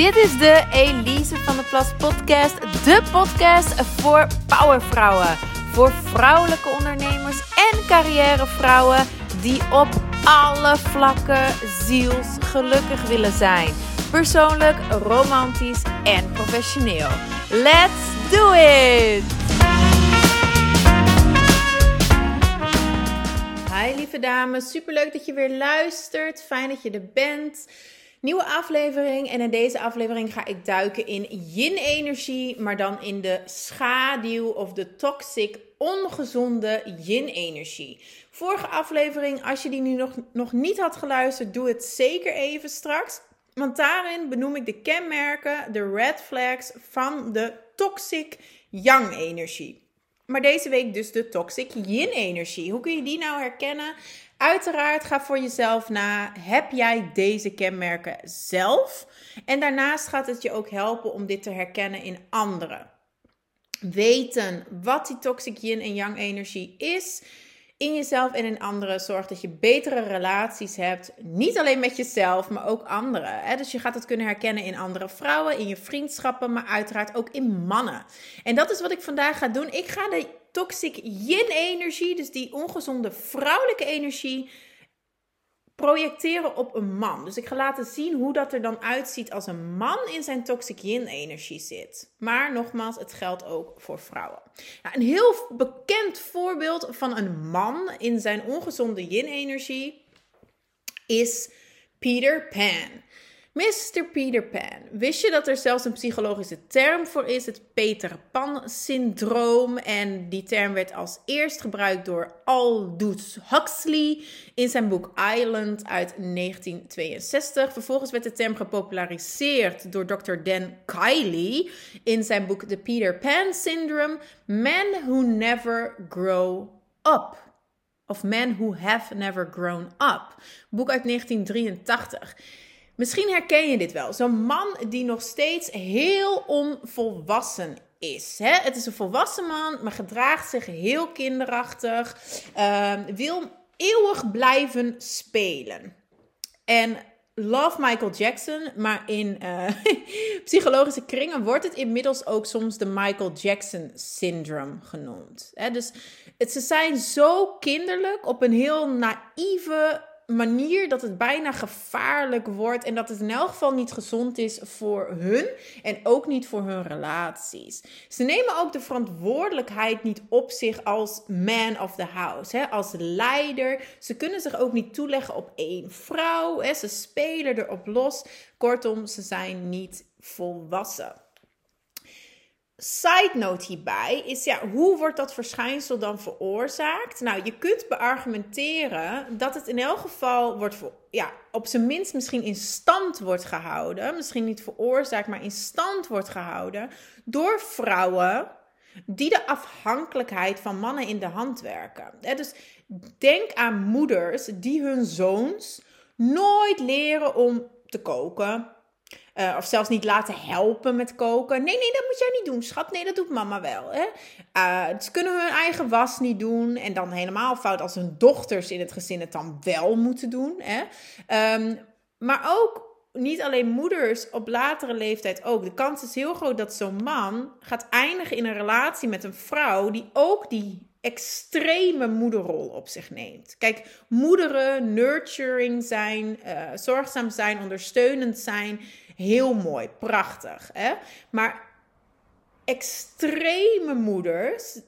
Dit is de Elise van de Plas podcast. De podcast voor powervrouwen. Voor vrouwelijke ondernemers en carrièrevrouwen die op alle vlakken zielsgelukkig willen zijn. Persoonlijk, romantisch en professioneel. Let's do it! Hi lieve dames, superleuk dat je weer luistert. Fijn dat je er bent. Nieuwe aflevering en in deze aflevering ga ik duiken in yin-energie, maar dan in de schaduw of de toxic, ongezonde yin-energie. Vorige aflevering, als je die nu nog, nog niet had geluisterd, doe het zeker even straks. Want daarin benoem ik de kenmerken, de red flags van de toxic yang-energie. Maar deze week dus de toxic yin-energie. Hoe kun je die nou herkennen? Uiteraard ga voor jezelf na, heb jij deze kenmerken zelf? En daarnaast gaat het je ook helpen om dit te herkennen in anderen. Weten wat die toxic yin en yang energie is in jezelf en in anderen zorgt dat je betere relaties hebt. Niet alleen met jezelf, maar ook anderen. Dus je gaat het kunnen herkennen in andere vrouwen, in je vriendschappen, maar uiteraard ook in mannen. En dat is wat ik vandaag ga doen. Ik ga de toxic yin-energie, dus die ongezonde vrouwelijke energie, projecteren op een man. Dus ik ga laten zien hoe dat er dan uitziet als een man in zijn toxic yin-energie zit. Maar nogmaals, het geldt ook voor vrouwen. Nou, een heel bekend voorbeeld van een man in zijn ongezonde yin-energie is Peter Pan. Mr. Peter Pan. Wist je dat er zelfs een psychologische term voor is, het Peter Pan-syndroom? En die term werd als eerst gebruikt door Aldous Huxley in zijn boek Island uit 1962. Vervolgens werd de term gepopulariseerd door Dr. Dan Kiley in zijn boek The Peter Pan Syndrome: Men Who Never Grow Up. Of Men Who Have Never Grown Up. Boek uit 1983. Misschien herken je dit wel. Zo'n man die nog steeds heel onvolwassen is. Hè? Het is een volwassen man, maar gedraagt zich heel kinderachtig. Uh, wil eeuwig blijven spelen. En love Michael Jackson, maar in uh, psychologische kringen wordt het inmiddels ook soms de Michael Jackson syndrome genoemd. Hè? Dus ze zijn zo kinderlijk op een heel naïeve, manier dat het bijna gevaarlijk wordt en dat het in elk geval niet gezond is voor hun en ook niet voor hun relaties. Ze nemen ook de verantwoordelijkheid niet op zich als man of the house, hè, als leider. Ze kunnen zich ook niet toeleggen op één vrouw. Hè. Ze spelen erop los. Kortom, ze zijn niet volwassen. Side note hierbij is ja, hoe wordt dat verschijnsel dan veroorzaakt? Nou, je kunt beargumenteren dat het in elk geval wordt, ja, op zijn minst misschien in stand wordt gehouden. Misschien niet veroorzaakt, maar in stand wordt gehouden door vrouwen die de afhankelijkheid van mannen in de hand werken. Dus denk aan moeders die hun zoons nooit leren om te koken, uh, of zelfs niet laten helpen met koken. Nee, nee, dat moet jij niet doen, schat. Nee, dat doet mama wel. Hè? Uh, ze kunnen hun eigen was niet doen. En dan helemaal fout als hun dochters in het gezin het dan wel moeten doen. Hè? Um, maar ook niet alleen moeders op latere leeftijd ook. De kans is heel groot dat zo'n man gaat eindigen in een relatie met een vrouw die ook die extreme moederrol op zich neemt. Kijk, moederen, nurturing zijn, uh, zorgzaam zijn, ondersteunend zijn, heel mooi, prachtig. Hè? Maar extreme moeders,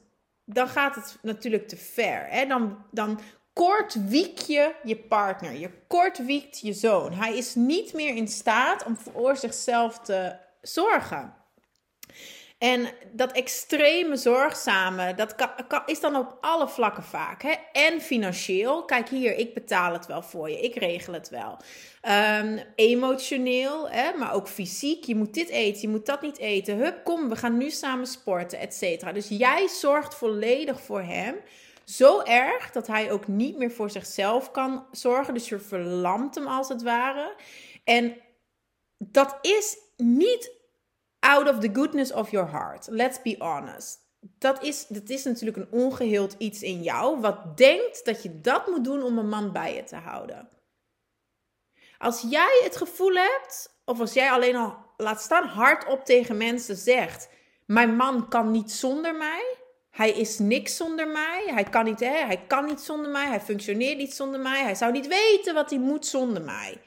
dan gaat het natuurlijk te ver. Hè? Dan, dan kort wiek je je partner, je kort wiekt je zoon. Hij is niet meer in staat om voor zichzelf te zorgen. En dat extreme zorgzame, dat kan, is dan op alle vlakken vaak. Hè? En financieel. Kijk hier, ik betaal het wel voor je. Ik regel het wel. Um, emotioneel, hè? maar ook fysiek. Je moet dit eten, je moet dat niet eten. Hup, kom, we gaan nu samen sporten, et cetera. Dus jij zorgt volledig voor hem. Zo erg dat hij ook niet meer voor zichzelf kan zorgen. Dus je verlamt hem als het ware. En dat is niet out of the goodness of your heart. Let's be honest. Dat is, dat is natuurlijk een ongeheeld iets in jou, wat denkt dat je dat moet doen om een man bij je te houden. Als jij het gevoel hebt, of als jij alleen al laat staan hardop tegen mensen zegt: Mijn man kan niet zonder mij. Hij is niks zonder mij. Hij kan, niet, hè, hij kan niet zonder mij. Hij functioneert niet zonder mij. Hij zou niet weten wat hij moet zonder mij.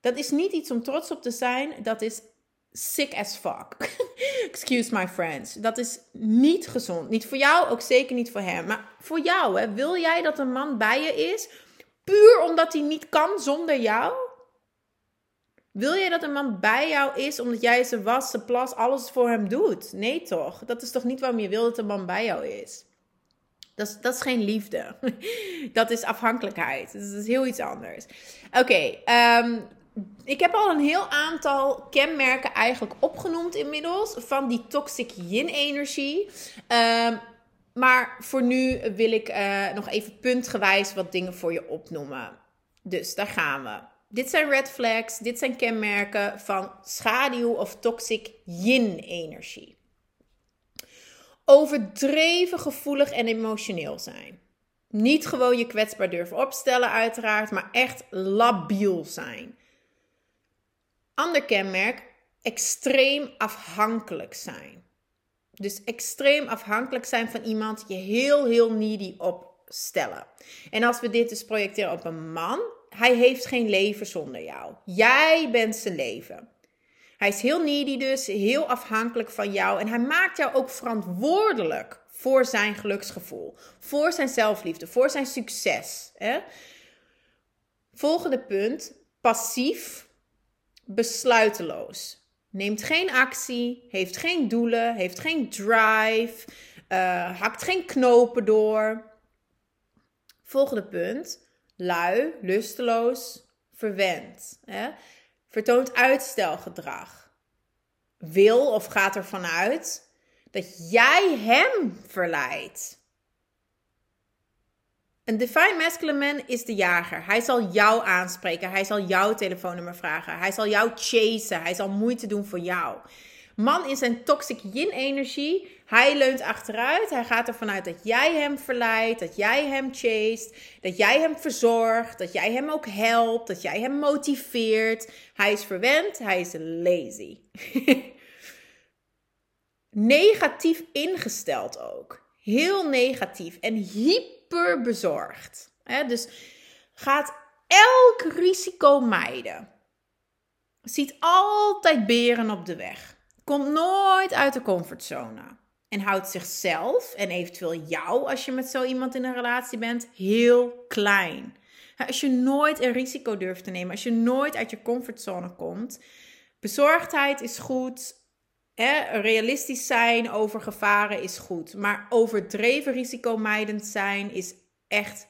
Dat is niet iets om trots op te zijn. Dat is sick as fuck. Excuse my friends. Dat is niet gezond. Niet voor jou, ook zeker niet voor hem. Maar voor jou, hè. wil jij dat een man bij je is, puur omdat hij niet kan zonder jou? Wil jij dat een man bij jou is omdat jij zijn was, zijn plas, alles voor hem doet? Nee toch? Dat is toch niet waarom je wil dat een man bij jou is? Dat is, dat is geen liefde. Dat is afhankelijkheid. Dat is heel iets anders. Oké, ehm, ik heb al een heel aantal kenmerken eigenlijk opgenoemd inmiddels van die toxic yin-energie. Ehm, maar voor nu wil ik uh, nog even puntgewijs wat dingen voor je opnoemen. Dus daar gaan we. Dit zijn red flags, dit zijn kenmerken van schaduw of toxic yin-energie. Overdreven gevoelig en emotioneel zijn. Niet gewoon je kwetsbaar durven opstellen, uiteraard, maar echt labiel zijn. Ander kenmerk, extreem afhankelijk zijn. Dus extreem afhankelijk zijn van iemand, je heel, heel needy opstellen. En als we dit dus projecteren op een man, hij heeft geen leven zonder jou. Jij bent zijn leven. Hij is heel needy dus, heel afhankelijk van jou. En hij maakt jou ook verantwoordelijk voor zijn geluksgevoel. Voor zijn zelfliefde, voor zijn succes. Hè? Volgende punt, passief, besluiteloos. Neemt geen actie, heeft geen doelen, heeft geen drive, uh, hakt geen knopen door. Volgende punt, lui, lusteloos, verwend. Hè? Vertoont uitstelgedrag. Wil of gaat ervan uit dat jij hem verleidt. Een divine masculine man is de jager. Hij zal jou aanspreken. Hij zal jouw telefoonnummer vragen. Hij zal jou chasen. Hij zal moeite doen voor jou. Man is een toxic yin-energie. Hij leunt achteruit. Hij gaat ervan uit dat jij hem verleidt, dat jij hem chased, dat jij hem verzorgt, dat jij hem ook helpt, dat jij hem motiveert. Hij is verwend, hij is lazy. negatief ingesteld ook. Heel negatief en hyper bezorgd. Dus gaat elk risico mijden. Ziet altijd beren op de weg. Komt nooit uit de comfortzone. En houdt zichzelf en eventueel jou, als je met zo iemand in een relatie bent, heel klein. Als je nooit een risico durft te nemen, als je nooit uit je comfortzone komt, bezorgdheid is goed. Realistisch zijn over gevaren is goed. Maar overdreven risicomijdend zijn is echt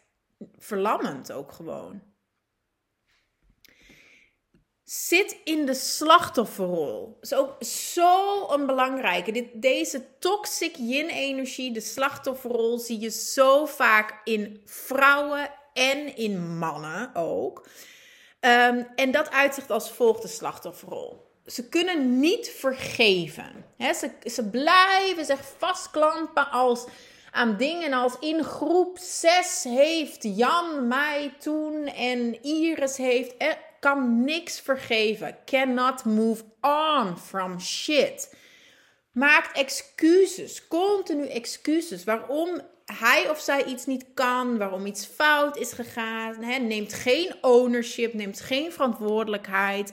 verlammend ook gewoon. Zit in de slachtofferrol. Dat is ook zo een belangrijke. Dit, deze toxic yin-energie, de slachtofferrol, zie je zo vaak in vrouwen en in mannen ook. Um, en dat uitzicht als volgt de slachtofferrol. Ze kunnen niet vergeven. ze, ze blijven zich vastklampen als, aan dingen als in groep 6 heeft Jan mij toen en Iris heeft kan niks vergeven. Cannot move on from shit. Maakt excuses, continu excuses. Waarom hij of zij iets niet kan, waarom iets fout is gegaan. Neemt geen ownership, neemt geen verantwoordelijkheid.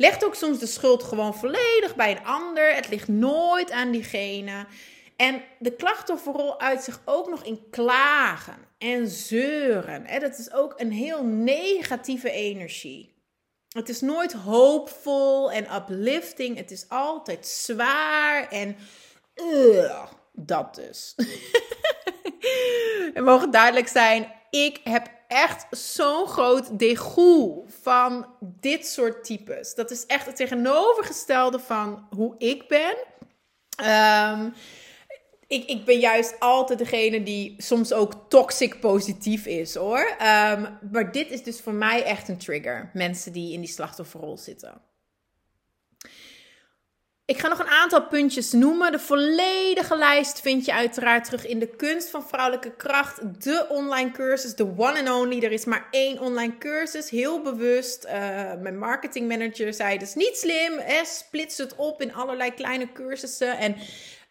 Legt ook soms de schuld gewoon volledig bij een ander. Het ligt nooit aan diegene. En de klachtofferrol uit zich ook nog in klagen en zeuren. Dat is ook een heel negatieve energie. Het is nooit hoopvol en uplifting. Het is altijd zwaar en dat dus. Het mogen duidelijk zijn, ik heb echt zo'n groot degoe van dit soort types. Dat is echt het tegenovergestelde van hoe ik ben. Um, ik, ik ben juist altijd degene die soms ook toxic positief is hoor. Um, maar dit is dus voor mij echt een trigger. Mensen die in die slachtofferrol zitten. Ik ga nog een aantal puntjes noemen. De volledige lijst vind je uiteraard terug in de Kunst van Vrouwelijke Kracht. De online cursus, de one and only. Er is maar één online cursus, heel bewust. Uh, mijn marketingmanager zei, is niet slim. Eh, splits het op in allerlei kleine cursussen. En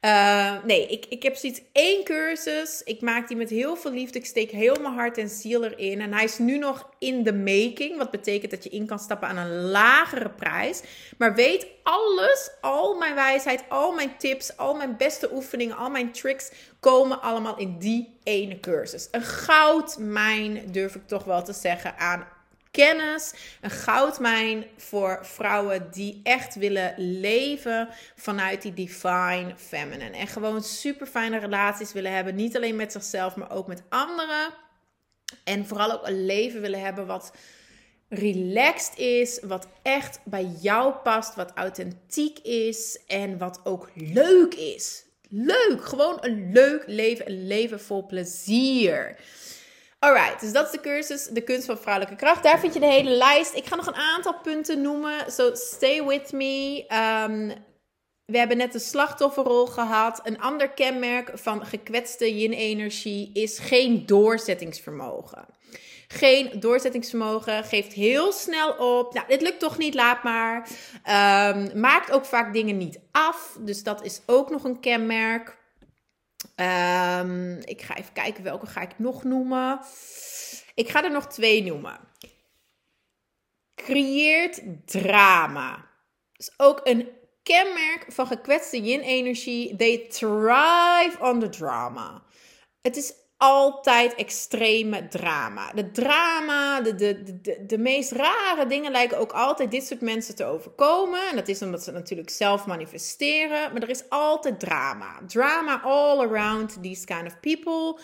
uh, nee, ik, ik heb zoiets één cursus. Ik maak die met heel veel liefde. Ik steek heel mijn hart en ziel erin. En hij is nu nog in de making. Wat betekent dat je in kan stappen aan een lagere prijs. Maar weet alles, al mijn wijsheid, al mijn tips, al mijn beste oefeningen, al mijn tricks komen allemaal in die ene cursus. Een goudmijn durf ik toch wel te zeggen aan kennis, een goudmijn voor vrouwen die echt willen leven vanuit die divine feminine. En gewoon super fijne relaties willen hebben, niet alleen met zichzelf, maar ook met anderen. En vooral ook een leven willen hebben wat relaxed is, wat echt bij jou past, wat authentiek is en wat ook leuk is. Leuk, gewoon een leuk leven, een leven vol plezier. Alright, dus dat is de cursus De Kunst van Vrouwelijke Kracht. Daar vind je de hele lijst. Ik ga nog een aantal punten noemen. So stay with me. Um, we hebben net de slachtofferrol gehad. Een ander kenmerk van gekwetste yin-energie is geen doorzettingsvermogen. Geen doorzettingsvermogen, geeft heel snel op. Nou, dit lukt toch niet, laat maar. Um, maakt ook vaak dingen niet af. Dus dat is ook nog een kenmerk. Um, ik ga even kijken welke ga ik nog noemen. Ik ga er nog twee noemen. Creëert drama. is ook een kenmerk van gekwetste yin-energie. They thrive on the drama. Het is altijd extreme drama. De drama, de, de, de, de meest rare dingen lijken ook altijd dit soort mensen te overkomen. En dat is omdat ze natuurlijk zelf manifesteren. Maar er is altijd drama. Drama all around these kind of people.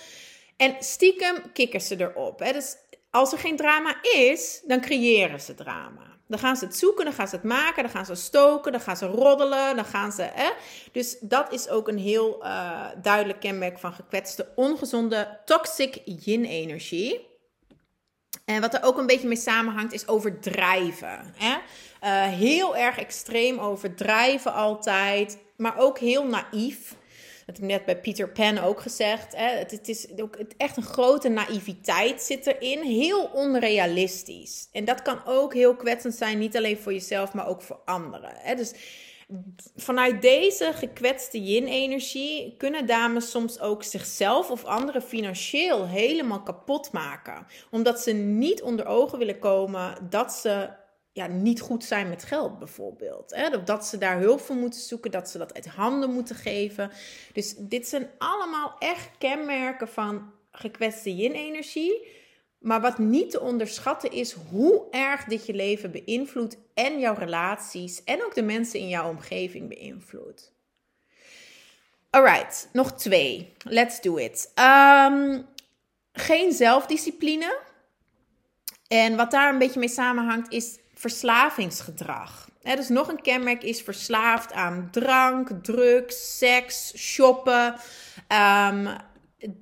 En stiekem kikken ze erop. Hè? Dus als er geen drama is, dan creëren ze drama. Dan gaan ze het zoeken, dan gaan ze het maken, dan gaan ze stoken, dan gaan ze roddelen, dan gaan ze. Hè? Dus dat is ook een heel uh, duidelijk kenmerk van gekwetste, ongezonde, toxic yin-energie. En wat er ook een beetje mee samenhangt, is overdrijven. Hè? Uh, heel erg extreem overdrijven altijd, maar ook heel naïef. Dat heb ik net bij Peter Pan ook gezegd. Hè? Het, is ook echt een grote naïviteit zit erin. Heel onrealistisch. En dat kan ook heel kwetsend zijn. Niet alleen voor jezelf, maar ook voor anderen. Hè? Dus vanuit deze gekwetste yin-energie kunnen dames soms ook zichzelf of anderen financieel helemaal kapot maken. Omdat ze niet onder ogen willen komen dat ze ja, niet goed zijn met geld bijvoorbeeld. Hè? Dat ze daar hulp voor moeten zoeken, dat ze dat uit handen moeten geven. Dus dit zijn allemaal echt kenmerken van gekwetste yin-energie. Maar wat niet te onderschatten is hoe erg dit je leven beïnvloedt en jouw relaties en ook de mensen in jouw omgeving beïnvloedt. Alright, nog twee. Let's do it. Um, geen zelfdiscipline. En wat daar een beetje mee samenhangt is verslavingsgedrag. dus nog een kenmerk is verslaafd aan drank, drugs, seks, shoppen. Um,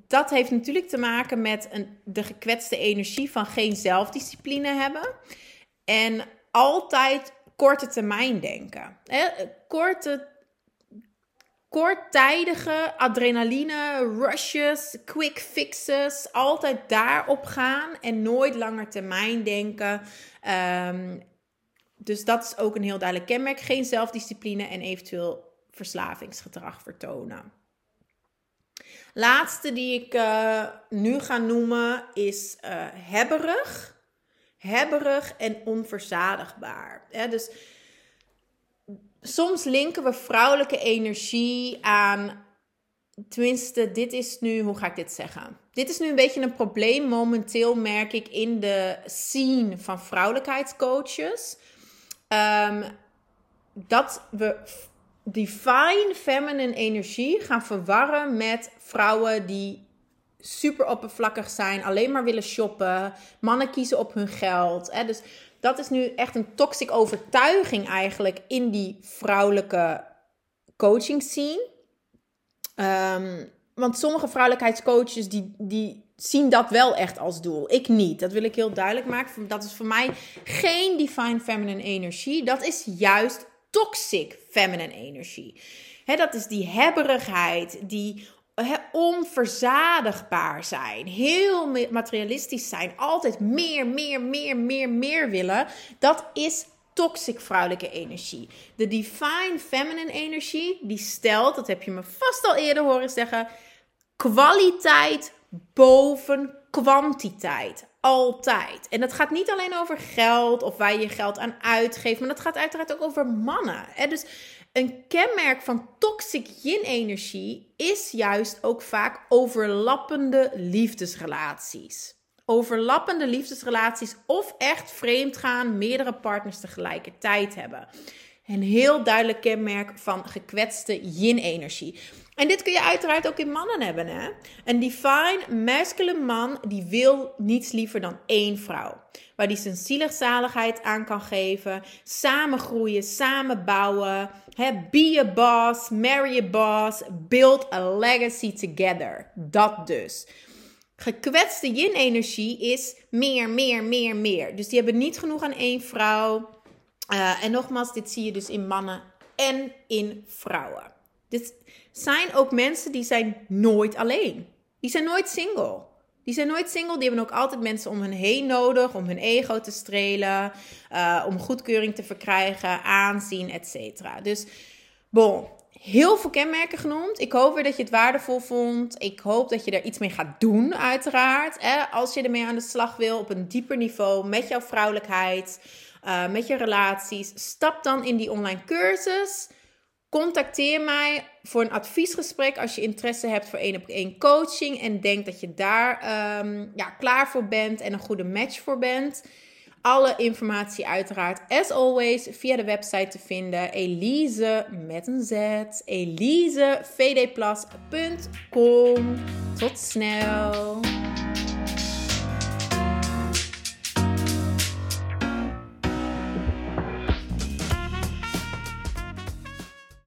dat heeft natuurlijk te maken met een, de gekwetste energie van geen zelfdiscipline hebben. En altijd korte termijn denken. korte, korttijdige adrenaline, rushes, quick fixes. Altijd daarop gaan en nooit langer termijn denken. Um, dus dat is ook een heel duidelijk kenmerk. Geen zelfdiscipline en eventueel verslavingsgedrag vertonen. Laatste die ik uh, nu ga noemen is uh, hebberig. Hebberig en onverzadigbaar. Dus soms linken we vrouwelijke energie aan. Tenminste, dit is nu, hoe ga ik dit zeggen? Dit is nu een beetje een probleem momenteel, merk ik, in de scene van vrouwelijkheidscoaches. Um, dat we divine feminine energie gaan verwarren met vrouwen die super oppervlakkig zijn, alleen maar willen shoppen, mannen kiezen op hun geld. Hè? Dus dat is nu echt een toxic overtuiging eigenlijk in die vrouwelijke coaching scene. Um, want sommige vrouwelijkheidscoaches die, die zien dat wel echt als doel. Ik niet. Dat wil ik heel duidelijk maken. Dat is voor mij geen divine feminine energie. Dat is juist toxic feminine energie. dat is die hebberigheid, die onverzadigbaar zijn, heel materialistisch zijn, altijd meer, meer, meer, meer, meer willen. Dat is toxic vrouwelijke energie. De divine feminine energie, die stelt, dat heb je me vast al eerder horen zeggen, kwaliteit boven kwantiteit. Altijd. En dat gaat niet alleen over geld of waar je geld aan uitgeeft, maar dat gaat uiteraard ook over mannen. Dus een kenmerk van toxic yin-energie is juist ook vaak overlappende liefdesrelaties. Overlappende liefdesrelaties of echt vreemd gaan, meerdere partners tegelijkertijd hebben. Een heel duidelijk kenmerk van gekwetste yin-energie. En dit kun je uiteraard ook in mannen hebben. Hè? Een divine masculine man die wil niets liever dan één vrouw. Waar die zijn zieligzaligheid aan kan geven. Samen groeien, samen bouwen. Hè? Be a boss, marry a boss, build a legacy together. Dat dus. Gekwetste yin-energie is meer, meer, meer, meer. Dus die hebben niet genoeg aan één vrouw. Uh, en nogmaals, dit zie je dus in mannen en in vrouwen. Dit zijn ook mensen die zijn nooit alleen. Die zijn nooit single. Die zijn nooit single. Die hebben ook altijd mensen om hen heen nodig. Om hun ego te strelen. Uh, om goedkeuring te verkrijgen. Aanzien, etc. Dus, bon. Heel veel kenmerken genoemd. Ik hoop weer dat je het waardevol vond. Ik hoop dat je er iets mee gaat doen, uiteraard. Als je ermee aan de slag wil op een dieper niveau. Met jouw vrouwelijkheid. Uh, met je relaties. Stap dan in die online cursus. Contacteer mij voor een adviesgesprek als je interesse hebt voor één op één coaching en denkt dat je daar um, ja, klaar voor bent en een goede match voor bent. Alle informatie uiteraard, as always, via de website te vinden. Elise met een Z. EliseVDPlus.com. Tot snel.